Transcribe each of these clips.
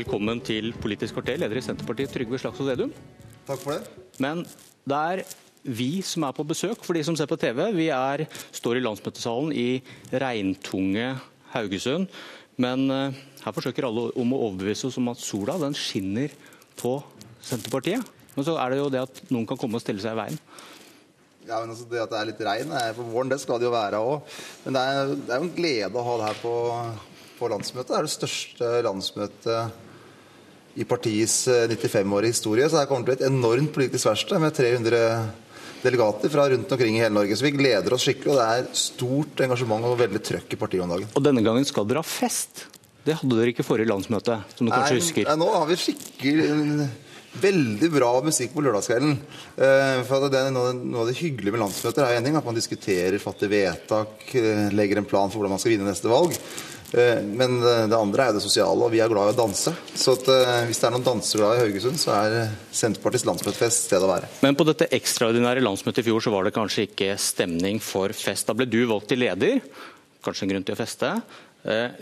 velkommen til Politisk kvarter, leder i Senterpartiet, Trygve Slagsvold Vedum. Takk for det. Men det er vi som er på besøk, for de som ser på TV. Vi er, står i landsmøtesalen i regntunge Haugesund. Men uh, her forsøker alle om å overbevise oss om at sola den skinner på Senterpartiet. Men så er det jo det at noen kan komme og stille seg i veien. Ja, men altså Det at det er litt regn på våren, det skal det jo være òg. Men det er, det er jo en glede å ha det her på, på landsmøtet. Det er det største landsmøtet i partiets 95-årige historie. Så det kommer til å bli et enormt politisk verksted med 300 delegater fra rundt omkring i hele Norge. Så vi gleder oss skikkelig, og det er stort engasjement og veldig trøkk i partiet om dagen. Og denne gangen skal dere ha fest. Det hadde dere ikke forrige landsmøte, som du kanskje husker? Nei, nå har vi skikkelig Veldig bra musikk på lørdagskvelden. Uh, for det er noe, noe, av det hyggelige med landsmøter er at man diskuterer, fatter vedtak, legger en plan for hvordan man skal vinne neste valg. Uh, men det andre er jo det sosiale, og vi er glad i å danse. Så at, hvis det er noen danseglade i Haugesund, så er Senterpartiets landsmøtefest stedet å være. Men på dette ekstraordinære landsmøtet i fjor så var det kanskje ikke stemning for fest. Da ble du valgt til leder. Kanskje en grunn til å feste.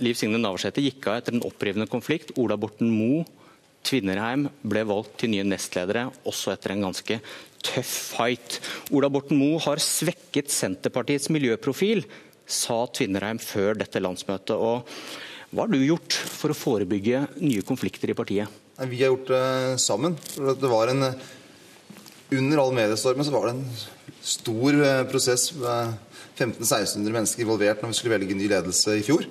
Liv Signe Navarsete gikk av etter en opprivende konflikt. Ola Borten Moe Tvinnerheim ble valgt til nye nestledere, også etter en ganske tøff fight. Ola Borten Moe har svekket Senterpartiets miljøprofil, sa Tvinnereim før dette landsmøtet. Og hva har du gjort for å forebygge nye konflikter i partiet? Vi har gjort det sammen. Det var en, under all mediestormen så var det en stor eh, prosess med 1500-1600 mennesker involvert når vi skulle velge ny ledelse i fjor.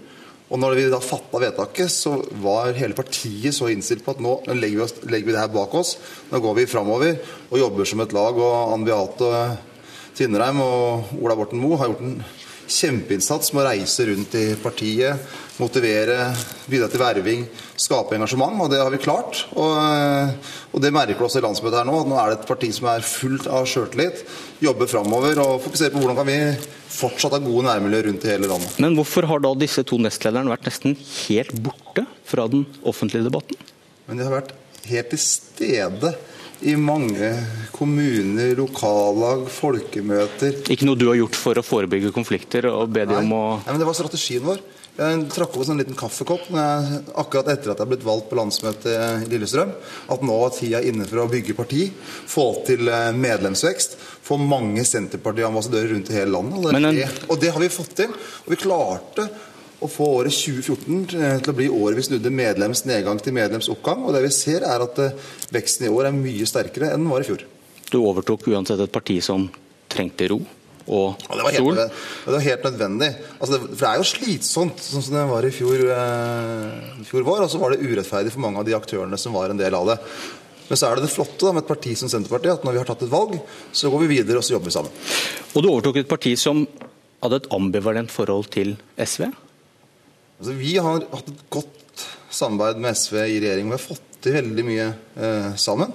Og når vi da fatta vedtaket, så var hele partiet så innstilt på at nå legger vi, oss, legger vi det her bak oss. Nå går vi framover og jobber som et lag. Og Ann Beate Tvinnereim og Ola Borten Moe har gjort en kjempeinnsats med å reise rundt i partiet, motivere, bidra til verving, skape engasjement. Og det har vi klart. Og, og det merker vi også i landsmøtet her nå. at Nå er det et parti som er fullt av sjøltillit, jobber framover og fokuserer på hvordan kan vi fortsatt ha gode nærmiljø rundt i hele landet. Men hvorfor har da disse to nestlederne vært nesten helt borte fra den offentlige debatten? Men de har vært helt til stede i mange kommuner, lokallag, folkemøter. Ikke noe du har gjort for å forebygge konflikter og be dem om å Nei, men Det var strategien vår. Jeg trakk opp en sånn liten kaffekopp jeg, akkurat etter at jeg ble valgt på landsmøtet i Lillestrøm, at nå er tida inne for å bygge parti, få til eh, medlemsvekst, få mange Senterparti-ambassadører rundt i hele landet. Og det, en... og det har vi fått til. Og vi klarte å få året 2014 eh, til å bli året vi snudde medlems nedgang til medlems oppgang. Og det vi ser er at eh, veksten i år er mye sterkere enn den var i fjor. Du overtok uansett et parti som trengte ro og ja, det var helt, Helt, det var helt nødvendig. Altså det, for det er jo slitsomt, sånn som det var i fjor, eh, fjor vår. Og så var det urettferdig for mange av de aktørene som var en del av det. Men så er det det flotte da, med et parti som Senterpartiet, at når vi har tatt et valg, så går vi videre og så jobber vi sammen. Og du overtok et parti som hadde et ambivalent forhold til SV? Altså, vi har hatt et godt samarbeid med SV i regjering. Vi har fått til veldig mye eh, sammen.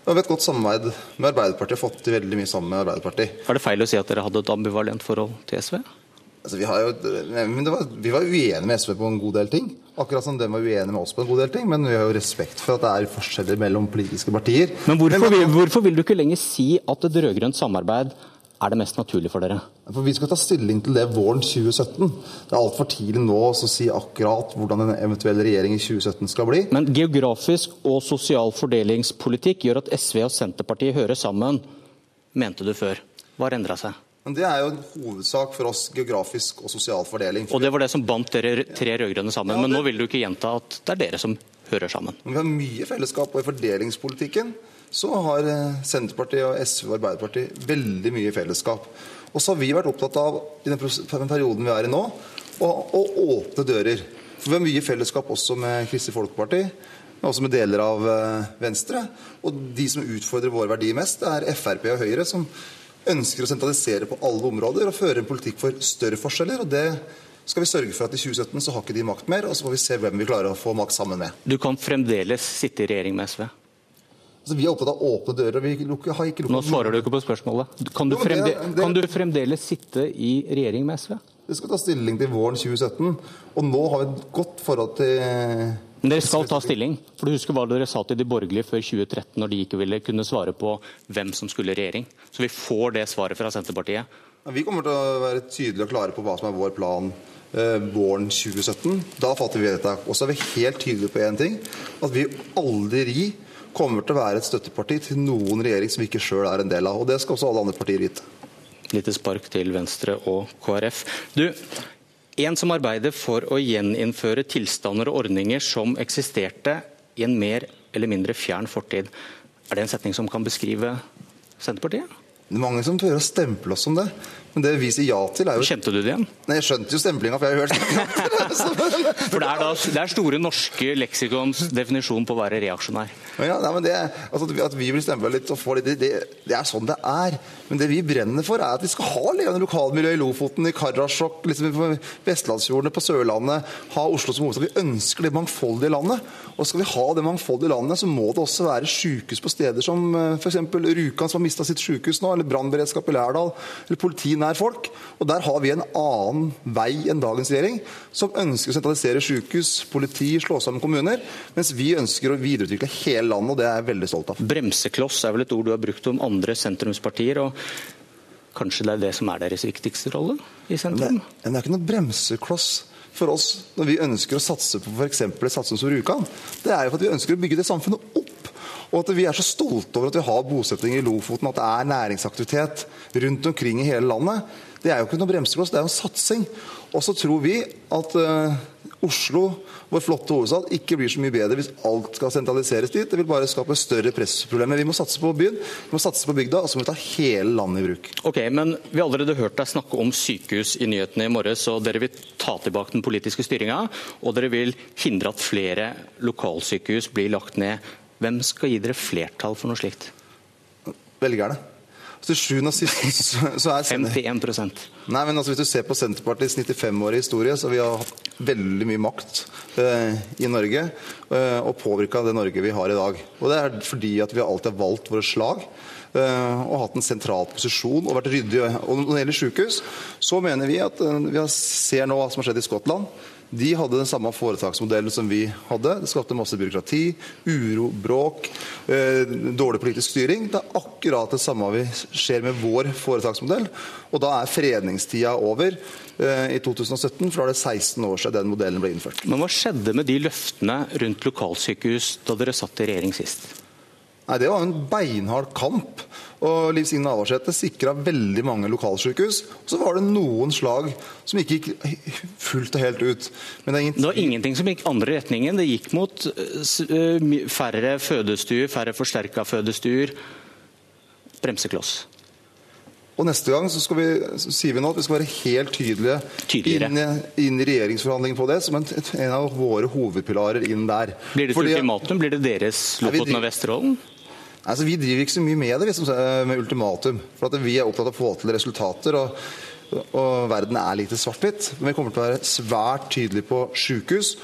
Vi har et godt samarbeid med Arbeiderpartiet og fått til veldig mye sammen med Arbeiderpartiet. Er det feil å si at dere hadde et ambivalent forhold til SV? Altså, vi, jo, var, vi, var, uenige med SV på en god del ting. Akkurat som de var uenige med oss på en god del ting. Men vi har jo respekt for at det er forskjeller mellom politiske partier. Men hvorfor, men, hvorfor vil du ikke lenger si at et rød-grønt samarbeid er det mest naturlig for dere? For Vi skal ta stilling til det våren 2017. Det er altfor tidlig nå å si akkurat hvordan en eventuell regjering i 2017 skal bli. Men geografisk og sosial fordelingspolitikk gjør at SV og Senterpartiet hører sammen, mente du før. Hva har endra seg? Men Det er jo en hovedsak for oss, geografisk og sosial fordeling. Og det var det som bandt dere tre rød-grønne sammen. Ja, det... Men nå vil du ikke gjenta at det er dere som hører sammen? Men vi har mye fellesskap, i fordelingspolitikken så har eh, Senterpartiet, og SV og Arbeiderpartiet veldig mye fellesskap. Og så har vi vært opptatt av i den perioden vi er i nå, å, å åpne dører. For vi har mye fellesskap også med Kristelig Folkeparti, men også med deler av eh, Venstre. Og de som utfordrer våre verdier mest, det er Frp og Høyre, som ønsker å sentralisere på alle områder og føre en politikk for større forskjeller. og det skal vi sørge for at i 2017 så har ikke de makt mer, og så får vi se hvem vi klarer å få makt sammen med. Du kan fremdeles sitte i regjering med SV? Altså, vi er opptatt av åpne dører. og vi lukker, har ikke lukket... Nå svarer du ikke på spørsmålet. Kan du, det, det... kan du, fremdeles sitte i regjering med SV? Det skal ta stilling til våren 2017. Og nå har vi et godt forhold til men Dere skal ta stilling. for du husker hva dere sa til de borgerlige før 2013, når de ikke ville kunne svare på hvem som skulle i regjering. Så vi får det svaret fra Senterpartiet. Ja, vi kommer til å være tydelige og klare på hva som er vår plan eh, våren 2017. Da fatter vi vedtak. Og så er vi helt tydelige på én ting. at vi aldri kommer til å være et støtteparti til noen regjering som vi ikke sjøl er en del av. Og det skal også alle andre partier vite. Lite spark til Venstre og KrF. Du, en som arbeider for å gjeninnføre tilstander og ordninger som eksisterte i en mer eller mindre fjern fortid. Er det en setning som kan beskrive Senterpartiet? Det er mange som prøver å stemple oss som det. Men det vi sier ja til, er jo Kjente du det igjen? Nei, Jeg skjønte jo stemplinga, for jeg har hørt For det er, da, det er Store norske leksikons definisjon på å være reaksjonær. Ja, nei, men det, altså, At vi blir stempla litt og får litt det, det, er sånn det er. Men det vi brenner for, er at vi skal ha levende lokalmiljø i Lofoten, i Karasjok, liksom på Vestlandsfjordene, på Sørlandet. Ha Oslo som hovedstad. Vi ønsker det mangfoldige landet. Og skal vi ha det mangfoldige landet, så må det også være sykehus på steder som f.eks. Rjukan, som har mista sitt sykehus nå, eller brannberedskap i Lærdal, eller politi nær folk. Og Der har vi en annen vei enn dagens regjering, som ønsker å sentralisere sykehus, politi, slå sammen kommuner, mens vi ønsker å videreutvikle hele landet, og det er jeg veldig stolt av. Bremsekloss er vel et ord du har brukt om andre sentrumspartier. og Kanskje det er det som er deres viktigste rolle i sentrum? Men det, er ikke noe bremsekloss for oss når vi ønsker å satse på f.eks. et satsing som Rjukan. Det er jo for at vi ønsker å bygge det samfunnet opp. Og at vi er så stolte over at vi har bosetting i Lofoten, at det er næringsaktivitet rundt omkring i hele landet. Det er jo ikke noe bremsekloss, det er jo en satsing. Og så tror vi at uh, Oslo, vår flotte hovedstad, ikke blir så mye bedre hvis alt skal sentraliseres dit. Det vil bare skape større pressproblemer. Vi må satse på byen, vi må satse på bygda, og så må vi ta hele landet i bruk. Ok, men Vi har allerede hørt deg snakke om sykehus i nyhetene i morges. og Dere vil ta tilbake den politiske styringa, og dere vil hindre at flere lokalsykehus blir lagt ned. Hvem skal gi dere flertall for noe slikt? Velgerne. Til sjuende og sist så er 51% Nei, men altså, Hvis du ser på Senterpartiets 95-årige historie, så vi har hatt veldig mye makt eh, i Norge. Eh, og påvirka det Norge vi har i dag. Og Det er fordi at vi alltid har valgt våre slag. Eh, og hatt en sentral posisjon og vært ryddige. Og Når det gjelder sykehus, så mener vi at eh, vi ser nå hva som har skjedd i Skottland. De hadde den samme foretaksmodellen som vi hadde. Det skapte masse byråkrati, uro, bråk, eh, dårlig politisk styring. Det er akkurat det samme vi skjer med vår foretaksmodell. Og da er fredningstida over eh, i 2017, for da er det 16 år siden den modellen ble innført. Men hva skjedde med de løftene rundt lokalsykehus da dere satt i regjering sist? Nei, Det var en beinhard kamp. Og Liv Signe Navarsete sikra veldig mange lokalsykehus. Og så var det noen slag som ikke gikk fullt og helt ut. Det, det var ingenting som gikk andre retningen. Det gikk mot eh, færre fødestuer, færre forsterka fødestuer. Bremsekloss. Og Neste gang så, vi, så, sier vi nå at vi skal være helt tydelige inn, inn, i regjeringsforhandlingene på det, som en, en, av våre hovedpilarer inn der. Blir det et ultimatum? Blir det deres Lofoten og Vesterålen? Altså, vi driver ikke så mye med det, liksom, med ultimatum. For Vi er opptatt av å få til resultater. og, og verden er lite svart-hvitt. Men vi kommer til å være svært tydelige på sykehus.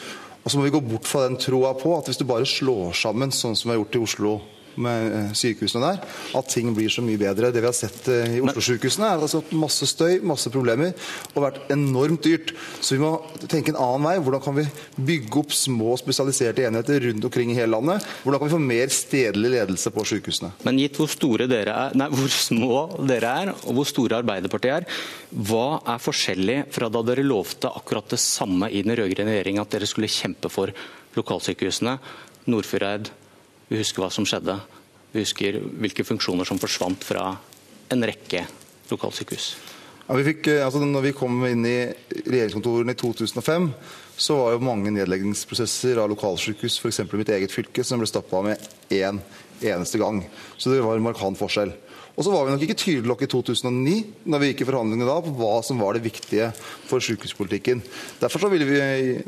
Og så må vi gå bort fra den troa på at hvis du bare slår sammen sånn som vi har gjort i Oslo med eh, sykehusene der, at ting blir så mye bedre. Det vi har sett eh, i Oslo-sykehusene, er altså masse støy, masse problemer, og vært enormt dyrt. Så vi må tenke en annen vei. Hvordan kan vi bygge opp små spesialiserte enheter rundt omkring i hele landet? Hvordan kan vi få mer stedlig ledelse på sykehusene? Men gitt hvor, store dere er, nei, hvor små dere er, og hvor store Arbeiderpartiet er, hva er forskjellig fra da dere lovte akkurat det samme i den rød-grønne regjeringa, at dere skulle kjempe for lokalsykehusene? Nordfjordeid, vi husker hva som skjedde. Vi husker hvilke funksjoner som forsvant fra en rekke lokalsykehus. Ja, vi fikk, eh, altså når vi kom inn i regjeringskontorene i 2005, så var jo mange nedleggingsprosesser av lokalsykehus, f.eks. i mitt eget fylke, som ble stoppa med én eneste gang. Så det var en markant forskjell. Og så var vi nok ikke tydelige nok i 2009 når vi gikk i forhandlingene da, på hva som var det viktige for sykehuspolitikken. Derfor vi,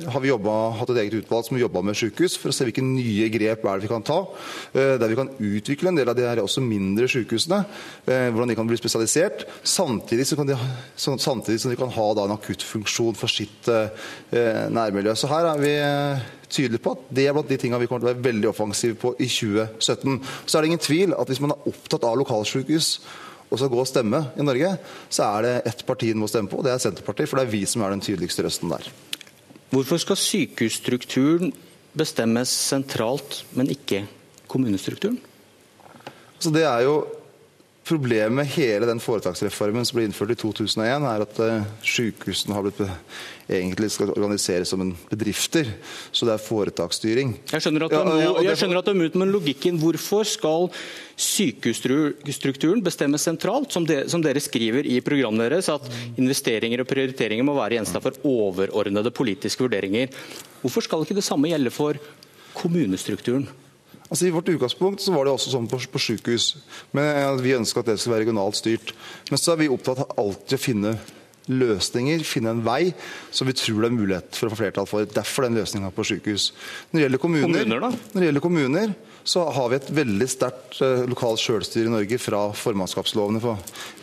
har vi jobbet, hatt et eget utvalg som jobba med sykehus, for å se hvilke nye grep er det vi kan ta. Eh, der vi kan utvikle en del av de her også mindre sykehusene. Eh, hvordan de kan bli spesialisert. Samtidig, de, samtidig som de kan ha en akuttfunksjon for sitt eh, nærmiljø. Så her er vi tydelig på at det er blant de tingene vi kommer til å være veldig offensive på i 2017. Så er det ingen tvil at hvis man er opptatt av lokalsykehus og skal gå og stemme i Norge, så er det ett parti en må stemme på, og det er Senterpartiet. For det er vi som er den tydeligste røsten der. Hvorfor skal sykehusstrukturen bestemmes sentralt, men ikke kommunestrukturen? Så det er jo Problemet med hele den foretaksreformen som ble innført i 2001, er at uh, sykehusene har blitt egentlig skal organiseres som en bedrifter. Så det er foretaksstyring. Jeg skjønner at du, ja, jeg skjønner at du er mot, men logikken Hvorfor skal sykehusstrukturen bestemmes sentralt, som, de, som dere skriver i programmet deres, at investeringer og prioriteringer må være gjenstand for overordnede politiske vurderinger? Hvorfor skal ikke det samme gjelde for kommunestrukturen? Altså I vårt utgangspunkt så var det også sånn på, på sykehus. Men Vi ønska at det skulle være regionalt styrt. Men så er vi opptatt av alltid å finne løsninger, finne en vei som vi tror det er mulighet for å få flertall for. Derfor den løsninga på sykehus. Når det gjelder kommuner, kommuner når det gjelder kommuner så har vi et veldig sterkt uh, lokalt sjølstyre i Norge fra formannskapslovene på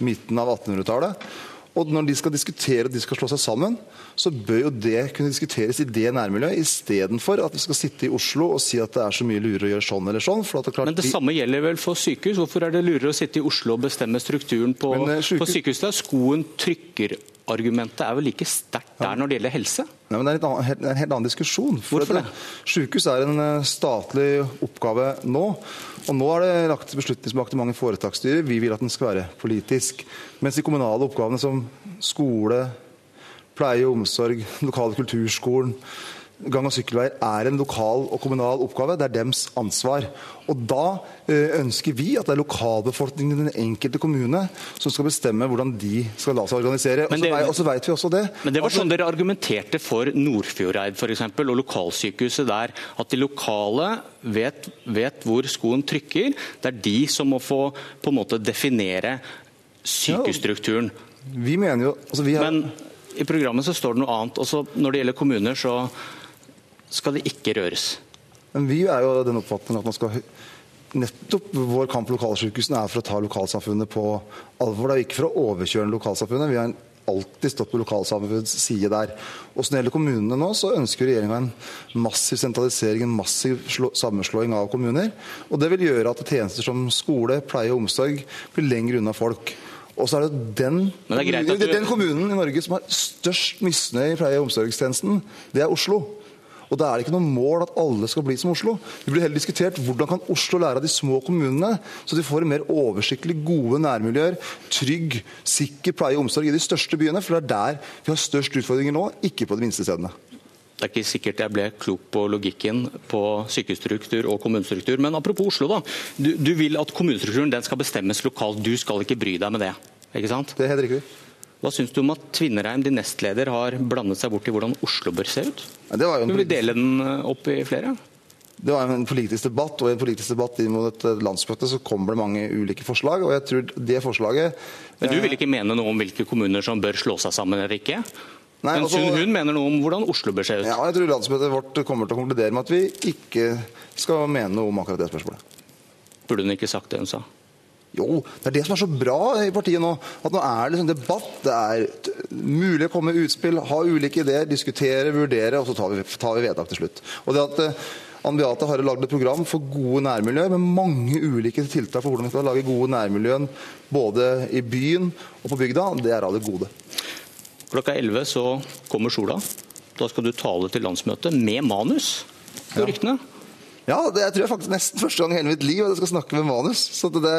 midten av 1800-tallet. Og når de skal diskutere og de skal slå seg sammen, så bør jo det kunne diskuteres i det nærmiljøet, istedenfor at vi skal sitte i Oslo og si at det er så mye lurere å gjøre sånn eller sånn. Det Men det de... samme gjelder vel for sykehus? Hvorfor er det lurere å sitte i Oslo og bestemme strukturen på, Men, uh, sykehus... på sykehus? Skoen trykker argumentet er vel like sterkt der når det gjelder helse? Nei, men Det er, annen, det er en helt annen diskusjon. Hvorfor det? Sykehus er en uh, statlig oppgave nå. Og Nå er det lagt beslutningsmakt i mange foretaksstyrer. Vi vil at den skal være politisk. Mens de kommunale oppgavene som skole, pleie og omsorg, lokale kulturskolen, gang- og sykkelveier er en lokal og kommunal oppgave. Det er dems ansvar. Og Da eh, ønsker vi at det er lokalbefolkningen i den enkelte kommune som skal bestemme hvordan de skal la seg organisere. Og så vet vi også det. Men Det var sånn dere argumenterte for Nordfjordeid eksempel, og lokalsykehuset der. At de lokale vet, vet hvor skoen trykker. Det er de som må få på en måte definere sykehusstrukturen. Ja, vi mener jo altså har... Men i programmet så står det noe annet. Også når det gjelder kommuner, så skal det ikke røres. Men Vi er jo den oppfatningen at man skal Nettopp vår kamp lokalsykehusene er for å ta lokalsamfunnet på alvor. Det er ikke for å overkjøre lokalsamfunnet. Vi har alltid stått på lokalsamfunnets side der. Og Når det gjelder kommunene nå, så ønsker regjeringa en massiv sentralisering, en massiv sammenslåing av kommuner. Og Det vil gjøre at tjenester som skole, pleie og omsorg blir lenger unna folk. Og så er det den, det er den kommunen i Norge som har størst misnøye i pleie- og omsorgstjenesten. Det er Oslo. Og Da er det ikke noe mål at alle skal bli som Oslo. Vi blir heller diskutert hvordan kan Oslo lære av de små kommunene, så de får mer oversiktlig gode nærmiljøer, trygg, sikker pleie og omsorg i de største byene. For det er der vi har størst utfordringer nå, ikke på de minste stedene. Det er ikke sikkert jeg ble klok på logikken på sykehusstruktur og kommunestruktur. Men apropos Oslo, da. Du, du vil at kommunestrukturen skal bestemmes lokalt. Du skal ikke bry deg med det? ikke sant? Det er helt riktig. Hva syns du om at Tvinnereim, din nestleder, har blandet seg bort i hvordan Oslo bør se ut? Ja, det var jo en... Du vil dele den eh, opp i flere? Det var en politisk debatt, og i en politisk debatt inn mot et landsmøte så kommer det mange ulike forslag. og jeg tror det forslaget... Men du vil ikke mene noe om hvilke kommuner som bør slå seg sammen eller ikke? Nei, altså, hun, hun, mener noe om hvordan Oslo bør se ut. Ja, jeg tror landsmøtet vårt kommer til å konkludere med at vi ikke skal mene noe om akkurat det spørsmålet. Burde hun ikke sagt det hun sa? Jo, det er det som er så bra i partiet nå. At nå er det sånn debatt. Det er mulig å komme med utspill, ha ulike ideer, diskutere, vurdere, og så tar vi, tar vi vedtak til slutt. Og det at eh, Ann Beate har lagd et program for gode nærmiljø med mange ulike tiltak for hvordan vi skal lage gode nærmiljø både i byen og på bygda. Det er av det gode. Klokka 11 så kommer sola. Da skal du tale til landsmøtet med manus, på ryktene. Ja, det jeg tror jeg faktisk nesten første gang i hele mitt liv at jeg skal snakke med manus. Det,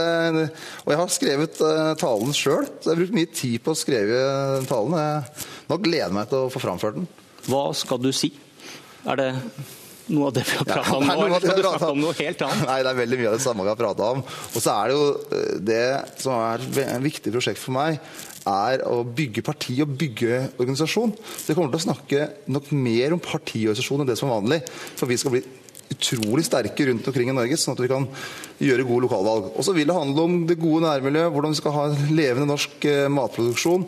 og jeg har skrevet uh, talen sjøl, så jeg har brukt mye tid på å skrive talen. Jeg, nå gleder jeg meg til å få framført den. Hva skal du si? Er det noe av det vi har prata ja, om nå, eller skal du snakke om noe helt annet? Nei, det er veldig mye av det samme vi har prata om. Og så er det jo eh, det som er et viktig prosjekt for meg, er å bygge parti og bygge organisasjon. Så jeg kommer til å snakke nok mer om partiorganisasjon enn det som er vanlig. For vi skal bli utrolig sterke rundt omkring i Norge, sånn at vi kan gjøre gode lokalvalg. Og så vil det handle om det gode nærmiljøet, hvordan vi skal ha levende norsk eh, matproduksjon.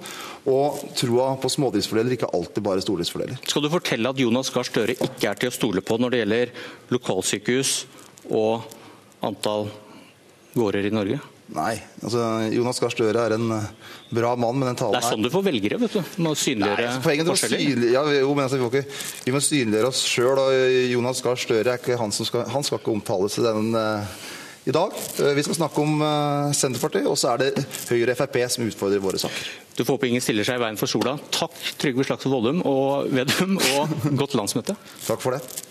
Og troa på smådriftsfordeler, ikke alltid bare stordriftsfordeler. Skal du fortelle at Jonas Gahr Støre ikke er til å stole på når det gjelder lokalsykehus og antall gårder i Norge? Nei. altså Jonas Gahr Støre er en eh, bra mann, men den talen Det er sånn du får velgere, vet du. Med å synliggjøre forskjeller. Synlig, ja, jo, men altså, vi, ikke, vi, må synliggjøre oss sjøl. Jonas Gahr Støre er ikke han som skal, han skal ikke omtales i den uh, i dag. Uh, vi skal snakke om Senterpartiet, og så er det Høyre og Frp som utfordrer våre saker. Du får håpe ingen stiller seg i veien for sola. Takk Trygve Slagsvold Vollum og Vedum, og godt landsmøte. Takk for det.